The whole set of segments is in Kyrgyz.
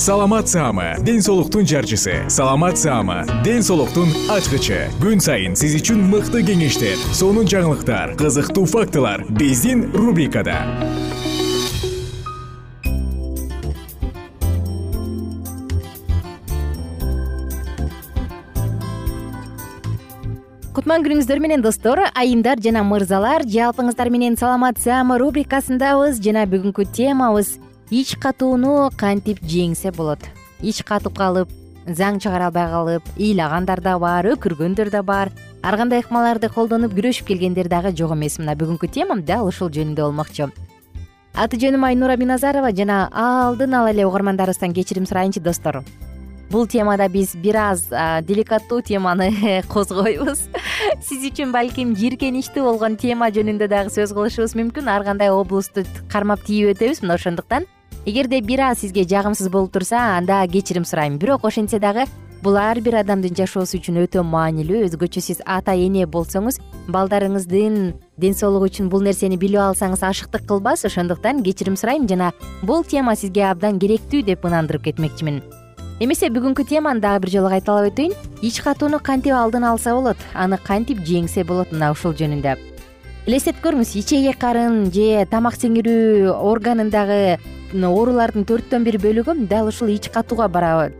саламат саама ден соолуктун жарчысы. Саламат саама ден соолуктун ачкычы. Күн сайын сиз үчүн мыкты кеңештер сонун жаңылыктар кызыктуу фактылар биздин рубрикада. Кутман күнүңүздөр менен достор айымдар жана мырзалар жалпыңыздар менен саламат саама рубрикасындабыз жана бүгүнкү темабыз ич катууну кантип жеңсе болот? Ич катып калып заң чыгара албай калып ыйлагандар да бар өкүргөндөр да бар. Ар кандай ыкмаларды колдонуп күрөшүп келгендер дагы жок эмес. Мына бүгүнкү темам дал ушул жөнүндө болмокчу. Аты жөнүм айнура миназарова жана алдын ала эле угармандарыбыздан кечирим сурайынчы достор. Бул темада биз бир аз деликаттуу теманы козгойбуз. Сиз үчүн балким жийиркеничтүү болгон тема жөнүндө дагы сөз кылышыбыз мүмкүн. Ар кандай облусту кармап тийип өтөбүз мына ошондуктан эгерде бир аз сизге жагымсыз болуп турса анда кечирим сурайм. Бирок ошентсе дагы бул ар бир адамдын жашоосу үчүн өтө маанилүү өзгөчө сиз ата эне болсоңуз балдарыңыздын ден соолугу үчүн бул нерсени билип алсаңыз ашыктык кылбас ошондуктан кечирим сурайм. Жана бул тема сизге абдан керектүү деп ынандырып кетмекчимин. Эмесе бүгүнкү теманы дагы бир жолу кайталап өтөйүн. Ич катууну кантип алдын алса болот аны кантип жеңсе болот мына ушул жөнүндө. Элестетип көрүңүз ичеги карын же тамак сиңирүү органындагы оорулардын төрттөн бир бөлүгү дал ушул ич катууга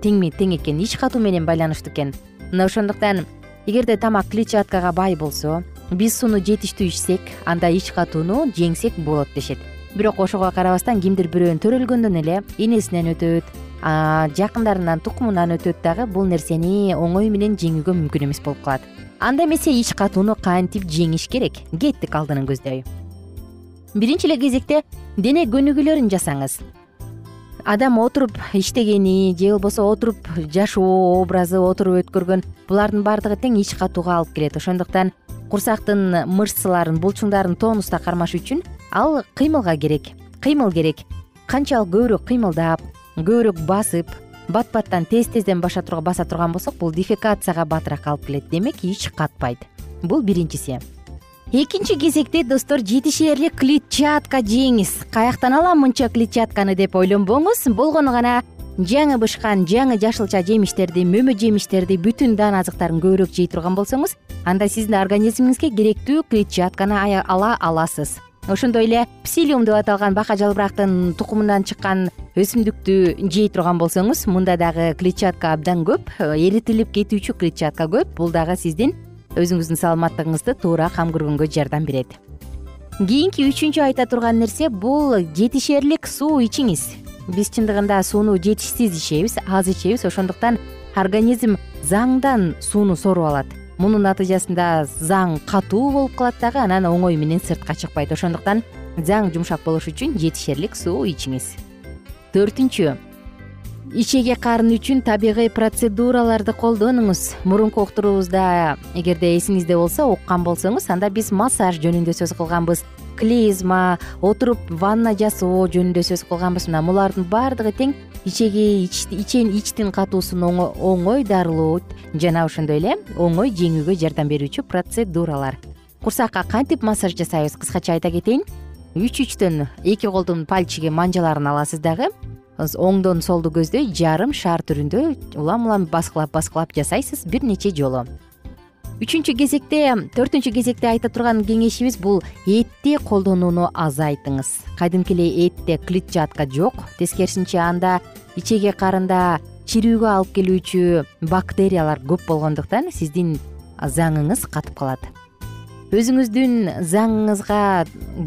тең тең экен. Ич катуу менен байланыштуу экен. Мына ошондуктан эгерде тамак клетчаткага бай болсо биз сууну жетиштүү ичсек анда ич катууну жеңсек болот дешет. Бирок ошого карабастан кимдир бирөөнүн төрөлгөндөн эле энесинен өтөт жакындарынан тукумунан өтөт дагы бул нерсени оңой менен жеңүүгө мүмкүн эмес болуп калат. Анда эмесе ич катууну кантип жеңиш керек? Кеттик алдынын көздөй. Биринчи эле кезекте дене көнүгүүлөрүн жасаңыз. Адам отуруп иштегени же болбосо отуруп жашоо образы отуруп өткөргөн булардын баардыгы тең ич катууга алып келет. Ошондуктан курсактын мышцаларын булчуңдарын тонуста кармаш үчүн ал кыймылга керек. Кыймыл керек. Канчалык көбүрөөк кыймылдап көбүрөөк басып бат баттан тез тезден баса турган болсок бул дефекацияга батыраак алып келет. Демек ич катпайт. Бул биринчиси экинчи кезекте достор жетишээрлик клетчатка жеңиз. Каяктан алам мынча клетчатканы деп ойлонбоңуз болгону гана жаңы бышкан жаңы жашылча жемиштерди мөмө жемиштерди бүтүн дан азыктарын көбүрөөк жей турган болсоңуз анда сиздин организмиңизге керектүү клетчатканы ала аласыз. Ошондой эле псилиум деп аталган бака жалбырактын тукумунан чыккан өсүмдүктү жей турган болсоңуз мында дагы клетчатка абдан көп эритилип кетүүчү клетчатка көп. Бул дагы сиздин өзүңүздүн саламаттыгыңызды туура кам көргөнгө жардам берет. Кийинки үчүнчү айта турган нерсе бул жетишээрлик суу ичиңиз. Биз чындыгында сууну жетишсиз ичебиз аз ичебиз ошондуктан организм заңдан сууну соруп алат. Мунун натыйжасында заң катуу болуп калат дагы анан оңой менен сыртка чыкпайт. Ошондуктан заң жумшак болуш үчүн жетишээрлик суу ичиңиз. Төртүнчү ичеги карын үчүн табигый процедураларды колдонуңуз. Мурунку уктуруубузда эгерде эсиңизде болсо уккан болсоңуз анда биз массаж жөнүндө сөз кылганбыз. Клизма отуруп ванна жасоо жөнүндө сөз кылганбыз. Мына булардын баардыгы тең ичеги ичтин катуусун оңой дарылоо жана ошондой эле оңой жеңүүгө жардам берүүчү процедуралар. Курсакка кантип массаж жасайбыз? Кыскача айта кетейин. Үч үчтөн эки колдун пальчиги манжаларын аласыз дагы оңдон солду көздөй жарым шаар түрүндө улам улам баскылап баскылап жасайсыз бир нече жолу. Үчүнчү кезекте төртүнчү кезекте айта турган кеңешибиз бул этти колдонууну азайтыңыз кадимки эле этте клетчатка жок тескерисинче анда ичеги карында чирүүгө алып келүүчү бактериялар көп болгондуктан сиздин заңыңыз катып калат. Өзүңүздүн заңыңызга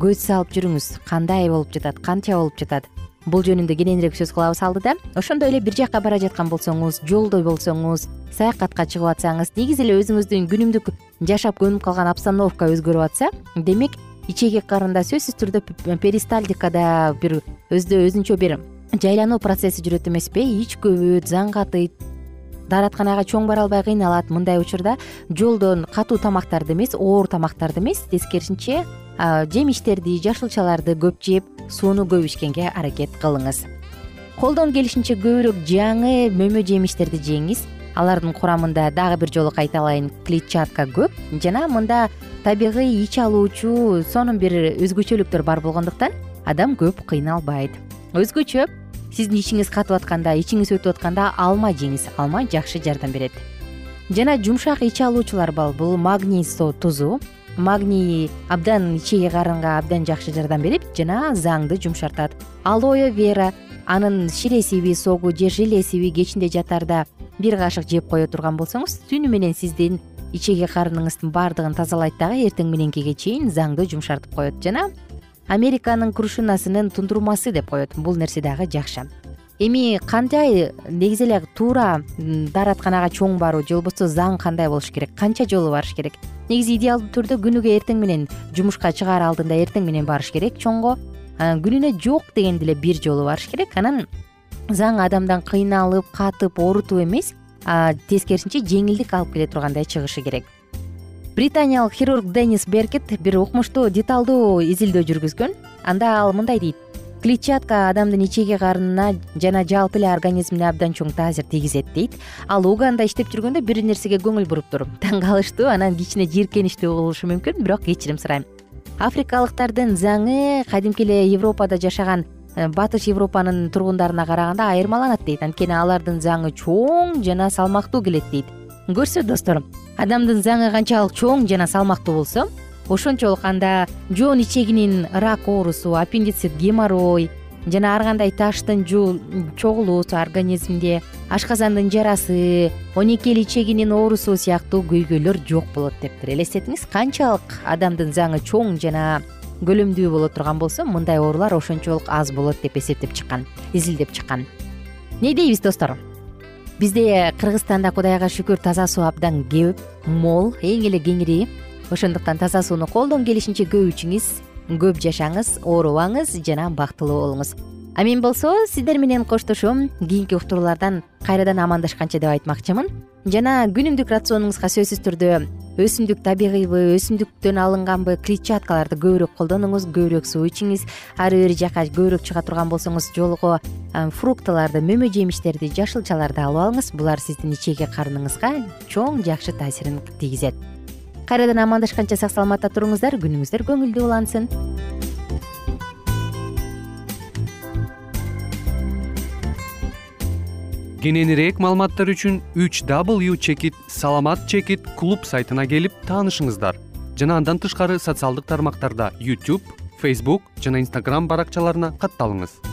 көз салып жүрүңүз. Кандай болуп жатат канча болуп жатат бул жөнүндө кененирээк сөз кылабыз алдыда ошондой эле бир жакка бара жаткан болсоңуз жолдо болсоңуз саякатка чыгып атсаңыз негизи эле өзүңүздүн күнүмдүк жашап көнүп калган обстановка өзгөрүп атса демек ичеги карында сөзсүз түрдө перистальтикада бир өзүнчө бир жайлануу процесси жүрөт эмеспи. Ич көбөйөт заң катыйт дааратканага чоң бара албай кыйналат. Мындай учурда жолдон катуу тамактарды эмес оор тамактарды эмес. Тескерисинче жемиштерди жашылчаларды көп жеп сууну көп ичкенге аракет кылыңыз. Колдон келишинче көбүрөөк жаңы мөмө жемиштерди жеңиз. Алардын курамында дагы бир жолу кайталайын. Клетчатка көп жана мында табигый ич алуучу сонун бир өзгөчөлүктөр бар болгондуктан адам көп кыйналбайт. Өзгөчө сиздин ичиңиз катып атканда ичиңиз өтүп атканда алма жеңиз. Алма жакшы жардам берет. Жана жумшак ич алуучулар бар. Бул магний тузу магний абдан ичеги карынга абдан жакшы жардам берет жана заңды жумшартат. Алоэ вера анын ширесиби согу же желесиби кечинде жатаарда бир кашык жеп кое турган болсоңуз түнү менен сиздин ичеги карыныңыздын баардыгын тазалайт дагы эртең мененкиге чейин заңды жумшартып коет жана американын крушинасынын тундурмасы деп коет. Бул нерсе дагы жакшы. Эми кандай негизи эле туура дааратканага чоң баруу же болбосо заң кандай болуш керек? Канча жолу барыш керек негизи идеалдуу түрдө күнүгө эртең менен жумушка чыгаар алдында эртең менен барыш керек чоңго. Күнүнө жок дегенде эле бир жолу барыш керек. Анан заң адамдан кыйналып катып оорутуп эмес тескерисинче жеңилдик алып келе тургандай чыгышы керек. Британиялык хирург денис беркет бир укмуштуу деталдуу изилдөө жүргүзгөн. Анда ал мындай дейт клетчатка адамдын ичеги карынына жана жалпы эле организмине абдан чоң таасир тийгизет дейт. Ал уганда иштеп жүргөндө бир нерсеге көңүл буруптур таң калыштуу анан кичине жийиркеничтүү болушу мүмкүн бирок кечирим сурайм. Африкалыктардын заңы кадимки эле европада жашаган э, батыш европанын тургундарына караганда айырмаланат дейт. Анткени алардын заңы чоң жана салмактуу келет дейт. Көрсө достор адамдын заңы канчалык чоң жана салмактуу болсо ошончолук анда жоон ичегинин рак оорусу аппендицит геморрой жана ар кандай таштын чогулуусу организмде ашказандын жарасы онекел ичегинин оорусу сыяктуу көйгөйлөр жок болот дептир элестетиңиз. Канчалык адамдын заңы чоң жана көлөмдүү боло турган болсо мындай оорулар ошончолук аз болот деп эсептеп чыккан изилдеп чыккан. Эмне дейбиз достор? Бизде кыргызстанда кудайга шүкүр таза суу абдан көп мол эң эле кеңири ошондуктан таза сууну колдон келишинче көп ичиңиз көп жашаңыз оорубаңыз жана бактылуу болуңуз. А мен болсо сиздер менен коштошом кийинки уктуруулардан кайрадан амандашканча деп айтмакчымын. Жана күнүмдүк рационуңузга сөзсүз түрдө өсүмдүк табигыйбы өсүмдүктөн алынганбы клетчаткаларды көбүрөөк колдонуңуз көбүрөөк суу ичиңиз ары бери жака көбүрөөк чыга турган болсоңуз жолго фруктыларды мөмө жемиштерди жашылчаларды алып алыңыз. Булар сиздин ичеги карыныңызга чоң жакшы таасирин тийгизет кайрадан амандашканча сак саламатта туруңуздар. Күнүңүздөр көңүлдүү улансын. Кененирээк маалыматтар үчүн үч w чекит саламат чекит клуб сайтына келип таанышыңыздар. Жана андан тышкары социалдык тармактарда youtube facebook жана instagram баракчаларына катталыңыз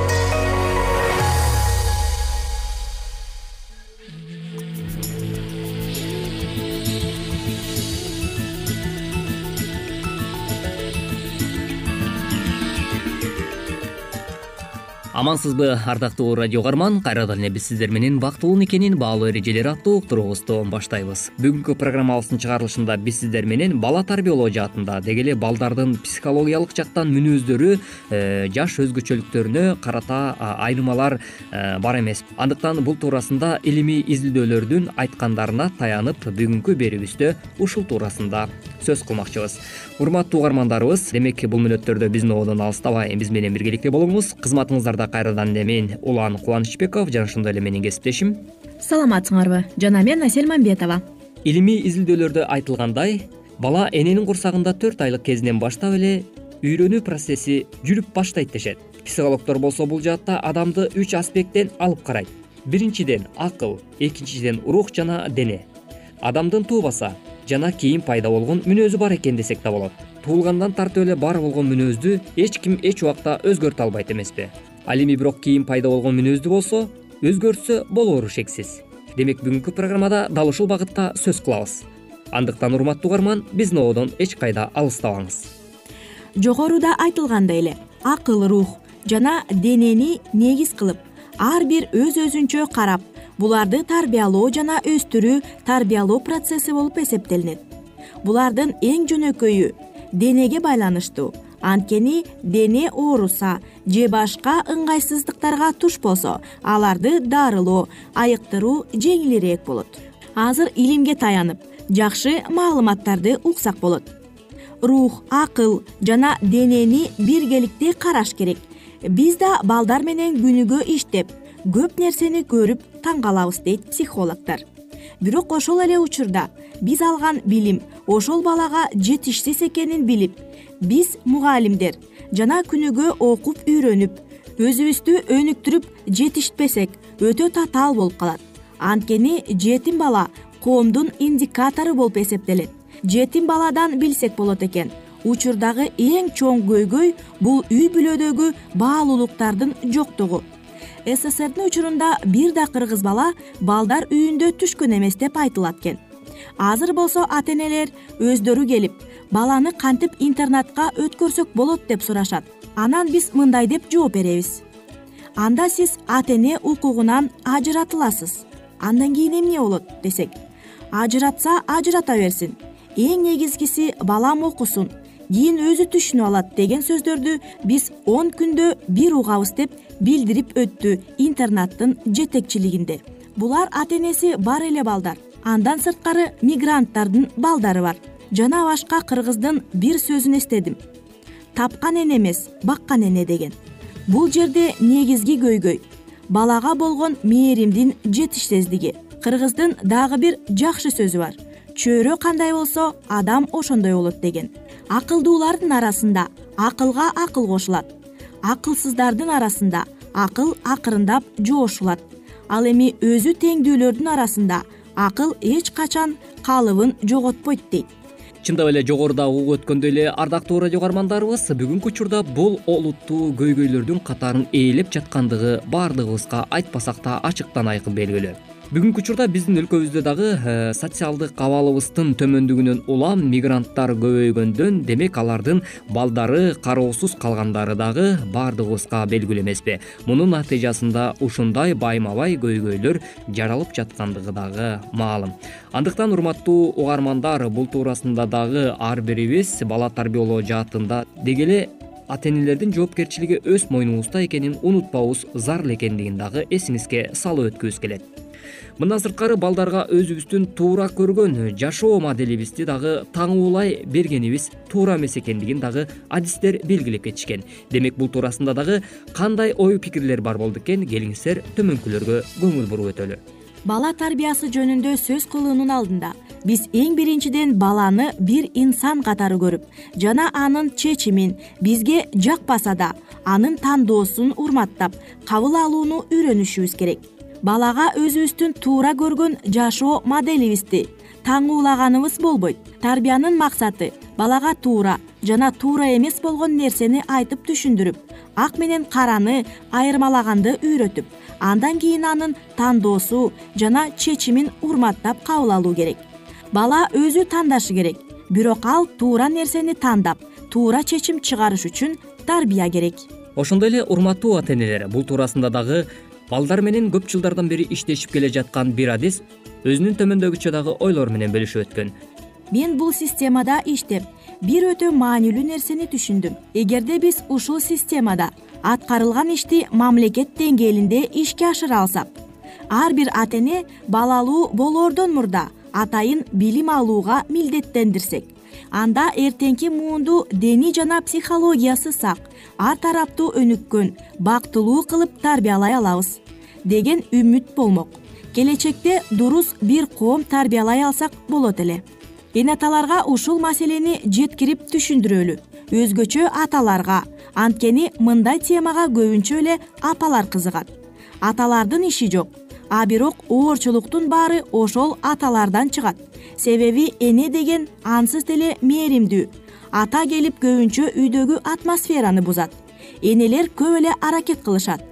амансызбы ардактуу радио каарман кайрадан эле биз сиздер менен бактылуу никенин баалуу эрежелери аттуу уктуруубузду баштайбыз. Бүгүнкү программабыздын чыгарылышында биз сиздер менен бала тарбиялоо жаатында деги эле балдардын психологиялык жактан мүнөздөрү э, жаш өзгөчөлүктөрүнө карата айырмалар э, бар эмес. Андыктан бул туурасында илимий изилдөөлөрдүн айткандарына таянып бүгүнкү берүүбүздө ушул туурасында сөз кылмакчыбыз урматтуу угармандарыбыз демек бул мүнөттөрдө биздин ободон алыстабай биз менен биргеликте болуңуз. Кызматыңыздарда кайрадан эле мен улан кубанычбеков жана ошондой эле менин кесиптешим. Саламатсыңарбы. Жана мен асель мамбетова. Илимий изилдөөлөрдө айтылгандай бала эненин курсагында төрт айлык кезинен баштап эле үйрөнүү процесси жүрүп баштайт дешет. Психологдор болсо бул жаатта адамды үч аспекттен алып карайт. Биринчиден акыл экинчиден рух жана дене. Адамдын туубаса жана кийин пайда болгон мүнөзү бар экен десек да болот. Туулгандан тартып эле бар болгон мүнөздү эч ким эч убакта өзгөртө албайт эмеспи. Ал эми бирок кийин пайда болгон мүнөздү болсо өзгөртсө болоору шексиз. Демек бүгүнкү программада дал ушул багытта сөз кылабыз. Андыктан урматтуу угарман биздин ободон эч кайда алыстабаңыз. Жогоруда айтылгандай эле. Акыл рух жана денени негиз кылып ар бир өз өзүнчө карап буларды тарбиялоо жана өстүрүү тарбиялоо процесси болуп эсептелинет. Булардын эң жөнөкөйү денеге байланыштуу. Анткени дене ооруса же башка ыңгайсыздыктарга туш болсо аларды дарылоо айыктыруу жеңилирээк болот. Азыр илимге таянып жакшы маалыматтарды уксак болот. Рух акыл жана денени биргеликте караш керек. Биз да балдар менен күнүгө иштеп көп нерсени көрүп таң калабыз дейт психологдор. Бирок ошол эле учурда биз алган билим ошол балага жетишсиз экенин билип биз мугалимдер жана күнүгө окуп үйрөнүп өзүбүздү өнүктүрүп жетишпесек өтө татаал болуп калат. Анткени жетим бала коомдун индикатору болуп эсептелет. Жетим баладан билсек болот экен. Учурдагы эң чоң көйгөй бул үй бүлөдөгү баалуулуктардын жоктугу сссрдин учурунда бир да кыргыз бала балдар үйүндө түшкөн эмес деп айтылат экен. Азыр болсо ата энелер өздөрү келип баланы кантип интернатка өткөрсөк болот деп сурашат. Анан биз мындай деп жооп беребиз. Анда сиз ата эне укугунан ажыратыласыз. Андан кийин эмне болот десек? Ажыратса ажырата берсин. Эң негизгиси балам окусун кийин өзү түшүнүп алат деген сөздөрдү биз он күндө бир угабыз деп билдирип өттү интернаттын жетекчилигинде. Булар ата энеси бар эле балдар. Андан сырткары мигранттардын балдары бар. Жана башка кыргыздын бир сөзүн эстедим. Тапкан эне эмес баккан эне деген. Бул жерде негизги көйгөй. Балага болгон мээримдин жетишсездиги кыргыздын дагы бир жакшы сөзү бар. Чөйрө кандай болсо адам ошондой болот деген акылдуулардын арасында акылга акыл кошулат. Акылсыздардын арасында акыл акырындап жоошулат ал эми өзү теңдүүлөрдүн арасында акыл эч качан калыбын жоготпойт дейт. Чындап эле жогоруда угуп өткөндөй эле ардактуу радио каармандарыбыз бүгүнкү учурда бул олуттуу көйгөйлөрдүн катарын ээлеп жаткандыгы баардыгыбызга айтпасак да ачыктан айкын белгилүү бүгүнкү учурда биздин өлкөбүздө дагы э, социалдык абалыбыздын төмөндүгүнөн улам мигранттар көбөйгөндөн демек алардын балдары кароосуз калгандары дагы баардыгыбызга белгилүү эмеспи. Мунун натыйжасында ушундай байма бай көйгөйлөр жаралып жаткандыгы дагы маалым. Андыктан урматтуу угармандар бул туурасында дагы ар бирибиз бала тарбиялоо жаатында деги эле ата энелердин жоопкерчилиги өз мойнубузда экенин унутпообуз зарыл экендигин дагы эсиңизге салып өткүбүз келет мындан сырткары балдарга өзүбүздүн туура көргөн жашоо моделибизди дагы таңуулай бергенибиз туура эмес экендигин дагы адистер белгилеп кетишкен. Демек бул туурасында дагы кандай ой пикирлер бар болду экен келиңиздер төмөнкүлөргө көңүл буруп өтөлү. Бала тарбиясы жөнүндө сөз кылуунун алдында биз эң биринчиден баланы бир инсан катары көрүп жана анын чечимин бизге жакпаса да анын тандоосун урматтап кабыл алууну үйрөнүшүбүз керек балага өзүбүздүн туура көргөн жашоо моделибизди таңуулаганыбыз болбойт. Тарбиянын максаты балага туура жана туура эмес болгон нерсени айтып түшүндүрүп ак менен караны айырмалаганды үйрөтүп андан кийин анын тандоосу жана чечимин урматтап кабыл алуу керек. Бала өзү тандашы керек бирок ал туура нерсени тандап туура чечим чыгарыш үчүн тарбия керек. Ошондой эле урматтуу ата энелер бул туурасында дагы балдар менен көп жылдардан бери иштешип келе жаткан бир адис өзүнүн төмөндөгүчө дагы ойлору менен бөлүшүп өткөн. Мен бул системада иштеп бир өтө маанилүү нерсени түшүндүм. Эгерде биз ушул системада аткарылган ишти мамлекет деңгээлинде ишке ашыра алсак ар бир ата эне балалуу болоордон мурда атайын билим алууга милдеттендирсек анда эртеңки муунду дений жана психологиясы сак ар тараптуу өнүккөн бактылуу кылып тарбиялай алабыз деген үмүт болмок. Келечекте дурус бир коом тарбиялай алсак болот эле. Эне аталарга ушул маселени жеткирип түшүндүрөлү өзгөчө аталарга анткени мындай темага көбүнчө эле апалар кызыгат. Аталардын иши жок а бирок оорчулуктун баары ошол аталардан чыгат себеби эне деген ансыз деле мээримдүү. Ата келип көбүнчө үйдөгү атмосфераны бузат. Энелер көп эле аракет кылышат.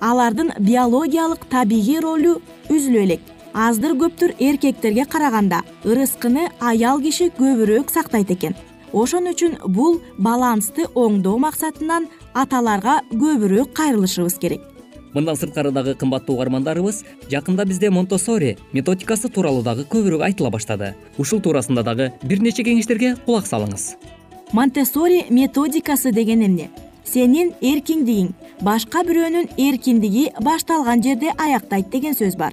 Алардын биологиялык табигый ролу үзүлүп элек. Аздыр көптүр эркектерге караганда ырыскыны аял киши көбүрөөк сактайт экен. Ошон үчүн бул балансты оңдоо максатынан аталарга көбүрөөк кайрылышыбыз керек мындан сырткары дагы кымбаттуу угармандарыбыз жакында бизде монтосори методикасы тууралуу дагы көбүрөөк айтыла баштады. Ушул туурасында дагы бир нече кеңештерге кулак салыңыз. Монтесори методикасы деген эмне? Сенин эркиндигиң башка бирөөнүн эркиндиги башталган жерде аяктайт деген сөз бар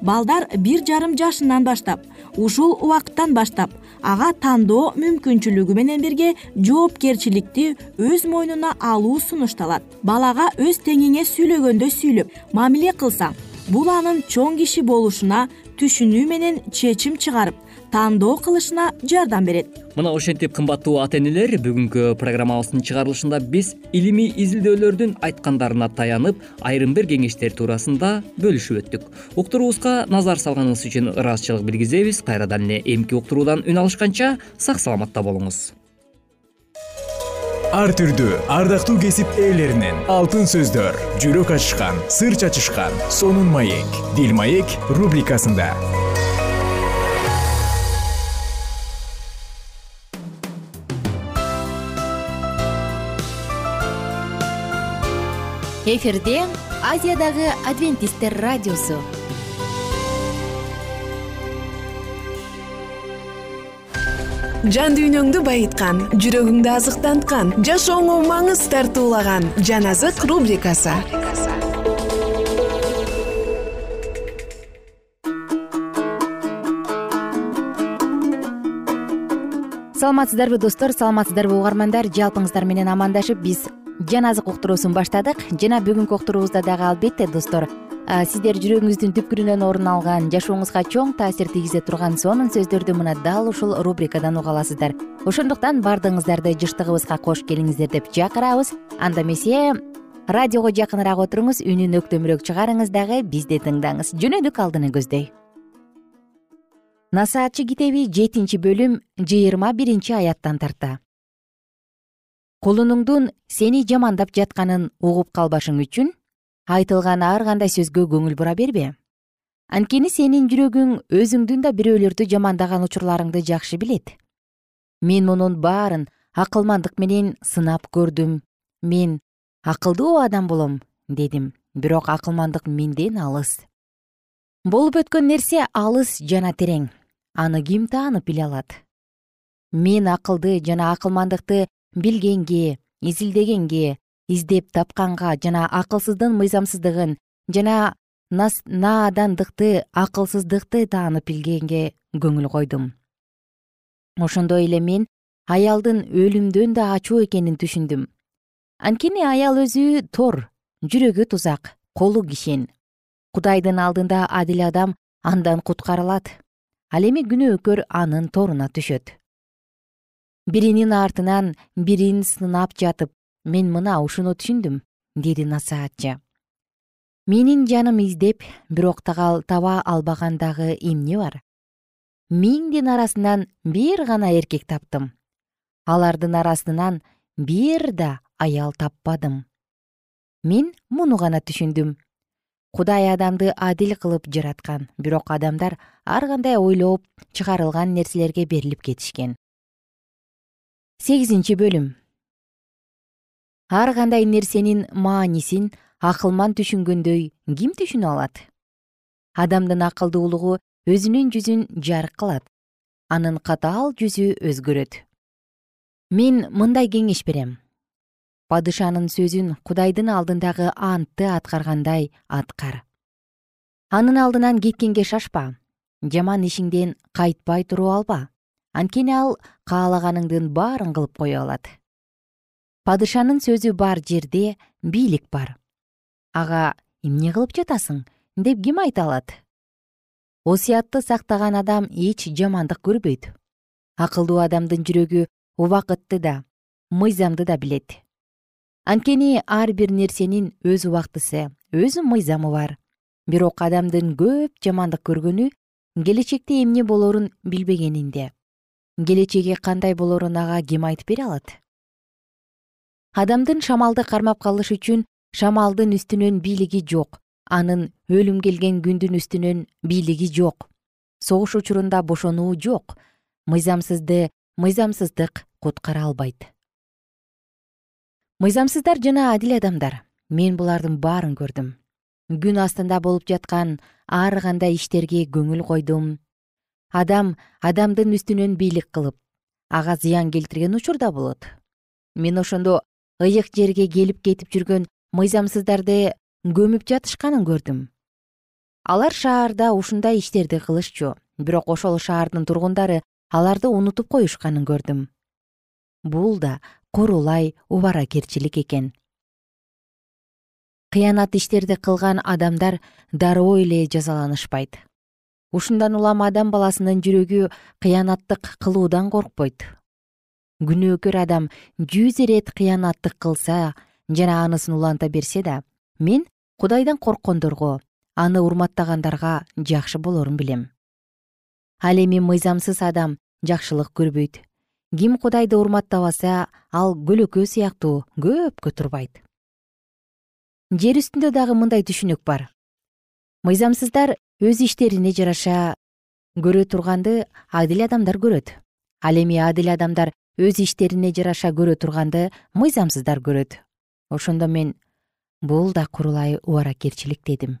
балдар бир жарым жашынан баштап ушул убакыттан баштап ага тандоо мүмкүнчүлүгү менен бирге жоопкерчиликти өз мойнуна алуу сунушталат. Балага өз теңиңе сүйлөгөндөй сүйлөп мамиле кылсаң бул анын чоң киши болушуна түшүнүү менен чечим чыгарып тандоо кылышына жардам берет. Мына ошентип кымбаттуу ата энелер бүгүнкү программабыздын чыгарылышында биз илимий изилдөөлөрдүн айткандарына таянып айрым бир кеңештер туурасында бөлүшүп өттүк. Уктуруубузга назар салганыңыз үчүн ыраазычылык билгизебиз. Кайрадан эле эмки уктуруудан үн алышканча сак саламатта болуңуз. Ар түрдүү ардактуу кесип ээлеринен алтын сөздөр жүрөк ачышкан сыр чачышкан сонун маек дил маек рубрикасында эфирде азиядагы адвентисттер радиосу. Жан дүйнөңдү байыткан жүрөгүңдү азыктанткан жашооңо маңыз тартуулаган жан азык рубрикасы. Саламатсыздарбы достор? Саламатсыздарбы угармандар? Жалпыңыздар менен амандашып биз жан азык уктуруусун баштадык жана бүгүнкү уктуруубузда дагы албетте достор. Сиздер жүрөгүңүздүн түпкүрүнөн орун алган жашооңузга чоң таасир тийгизе турган сонун сөздөрдү мына дал ушул рубрикадан уга аласыздар. Ошондуктан баардыгыңыздарды жыштыгыбызга кош келиңиздер деп чакырабыз. Анда эмесе радиого жакыныраак отуруңуз үнүн өктөмүрөөк чыгарыңыз дагы бизди тыңдаңыз. Жөнөдүк алдыны көздөй. Насаатчы китеби жетинчи бөлүм жыйырма биринчи аяттан тарта кулунуңдун сени жамандап жатканын угуп калбашың үчүн айтылган ар кандай сөзгө көңүл бура бербе. Анткени сенин жүрөгүң өзүңдүн да бирөөлөрдү жамандаган учурларыңды жакшы билет. Мен мунун баарын акылмандык менен сынап көрдүм. Мен акылдуу адам болом дедим. Бирок акылмандык менден алыс. Болуп өткөн нерсе алыс жана терең. Аны ким таанып биле алат? Мен акылды жана акылмандыкты билгенге изилдегенге издеп тапканга жана акылсыздын мыйзамсыздыгын жана наадандыкты акылсыздыкты таанып билгенге көңүл койдум. Ошондой эле мен аялдын өлүмдөн да ачуу экенин түшүндүм. Анткени аял өзү тор жүрөгү тузак колу кишен. Кудайдын алдында адил адам андан куткарылат. Ал эми күнөөкөр анын торуна түшөт биринин артынан бирин сынап жатып мен мына ушуну түшүндүм деди насаатчы. Менин жаным издеп бирок таба албаган дагы эмне бар миңдин арасынан бир гана эркек таптым. Алардын арасынан бир да аял таппадым. Мен муну гана түшүндүм. Кудай адамды адил кылып жараткан бирок адамдар ар кандай ойлоп чыгарылган нерселерге берилип кетишкен сегизинчи бөлүм. Ар кандай нерсенин маанисин акылман түшүнгөндөй ким түшүнө алат? Адамдын акылдуулугу өзүнүн жүзүн жарык кылат. Анын катаал жүзү өзгөрөт. Мен мындай кеңеш берем. Падышанын сөзүн кудайдын алдындагы антты аткаргандай аткар. Анын алдынан кеткенге шашпа жаман ишиңден кайтпай туруп алба анткени ал каалаганыңдын баарын кылып кое алат. Падышанын сөзү бар жерде бийлик бар. Ага эмне кылып жатасың? Деп ким айта алат? Осуятты сактаган адам эч жамандык көрбөйт. Акылдуу адамдын жүрөгү убакытты да мыйзамды да билет. Анткени ар бир нерсенин өз убактысы өз мыйзамы бар. Бирок адамдын көп жамандык көргөнү келечекте эмне болорун билбегенинде келечеги кандай болорун ага ким айтып бере алат? Адамдын шамалды кармап калыш үчүн шамалдын үстүнөн бийлиги жок анын өлүм келген күндүн үстүнөн бийлиги жок. Согуш учурунда бошонуу жок мыйзамсызды мыйзамсыздык куткара албайт. Мыйзамсыздар жана адил адамдар мен булардын баарын көрдүм. Күн астында болуп жаткан ар кандай иштерге көңүл койдум адам адамдын үстүнөн бийлик кылып ага зыян келтирген учурда болот. Мен ошондо ыйык жерге келип кетип жүргөн мыйзамсыздарды көмүп жатышканын көрдүм. Алар шаарда ушундай иштерди кылышчу бирок ошол шаардын тургундары аларды унутуп коюшканын көрдүм. Бул да курулай убаракерчилик экен. Кыянат иштерди кылган адамдар дароо эле жазаланышпайт ушундан улам адам баласынын жүрөгү кыянаттык кылуудан коркпойт. Күнөөкөр адам жүз ирет кыянаттык кылса жана анысын уланта берсе да мен кудайдан корккондорго аны урматтагандарга жакшы болорун билем. Ал эми мыйзамсыз адам жакшылык көрбөйт. Ким кудайды урматтабаса ал көлөкө сыяктуу көпкө турбайт. Жер үстүндө дагы мындай түшүнүк бар. Мыйзамсыздар өз иштерине жараша көрө турганды адил адамдар көрөт. Ал эми адил адамдар өз иштерине жараша көрө турганды мыйзамсыздар көрөт. Ошондо мен бул да курулай убаракерчилик дедим.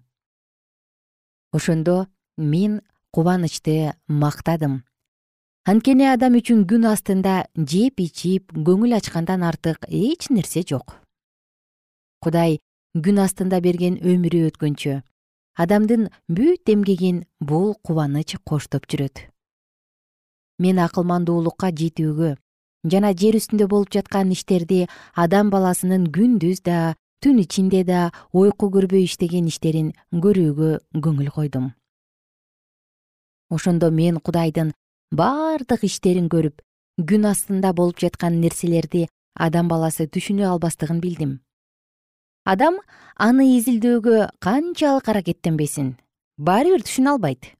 Ошондо мен кубанычты мактадым. Анткени адам үчүн күн астында жеп ичип көңүл ачкандан артык эч нерсе жок. Кудай күн астында берген өмүрү өткөнчө адамдын бүт эмгегин бул кубаныч коштоп жүрөт. Мен акылмандуулукка жетүүгө жана жер үстүндө болуп жаткан иштерди адам баласынын күндүз да түн ичинде да уйку көрбөй иштеген иштерин көрүүгө көңүл койдум. Ошондо мен кудайдын бардык иштерин көрүп күн астында болуп жаткан нерселерди адам баласы түшүнө албастыгын билдим адам аны изилдөөгө канчалык аракеттенбесин баары бир түшүнө албайт.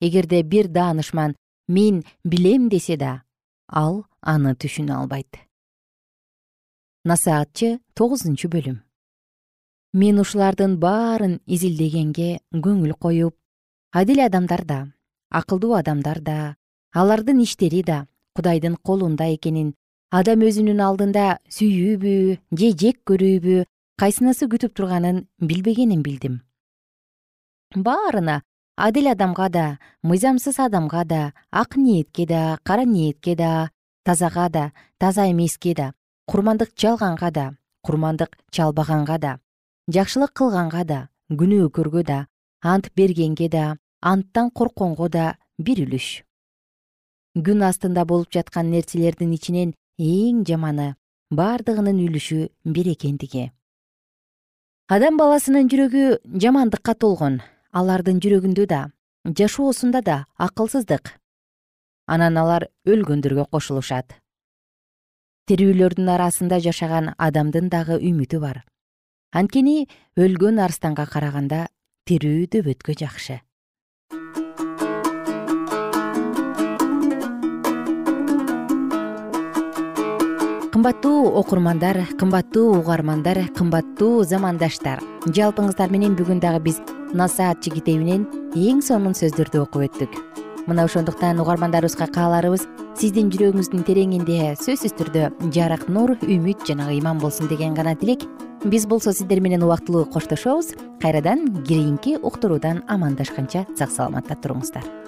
Эгерде бир даанышман мен билем десе да ал аны түшүнө албайт. Насаатчы тогузунчу бөлүм. Мен ушулардын баарын изилдегенге көңүл коюп адил адамдар да акылдуу адамдар да алардын иштери да кудайдын колунда экенин адам өзүнүн алдында сүйүүбү же жек көрүүбү кайсынысы күтүп турганын билбегенин билдим. Баарына адил адамга да мыйзамсыз адамга да ак ниетке да кара ниетке да тазага да таза эмеске да курмандык жалганга да курмандык чалбаганга да жакшылык кылганга да күнөөкөргө да ант бергенге да анттан коркконго да бир үлүш. Күн астында болуп жаткан нерселердин ичинен эң жаманы бардыгынын үлүшү бир экендиги адам баласынын жүрөгү жамандыкка толгон. Алардын жүрөгүндө да жашоосунда да акылсыздык. Анан алар өлгөндөргө кошулушат. Тирүүлөрдүн арасында жашаган адамдын дагы үмүтү бар. Анткени өлгөн арстанга караганда тирүү дөбөткө жакшы кымбаттуу окурмандар кымбаттуу угармандар кымбаттуу замандаштар. Жалпыңыздар менен бүгүн дагы биз насаатчы китебинен эң сонун сөздөрдү окуп өттүк. Мына ошондуктан угармандарыбызга кааларыбыз сиздин жүрөгүңүздүн тереңинде сөзсүз түрдө жарык нур үмүт жана ыйман болсун деген гана тилек. Биз болсо сиздер менен убактылуу коштошобуз кайрадан кийинки уктуруудан амандашканча сак саламатта туруңуздар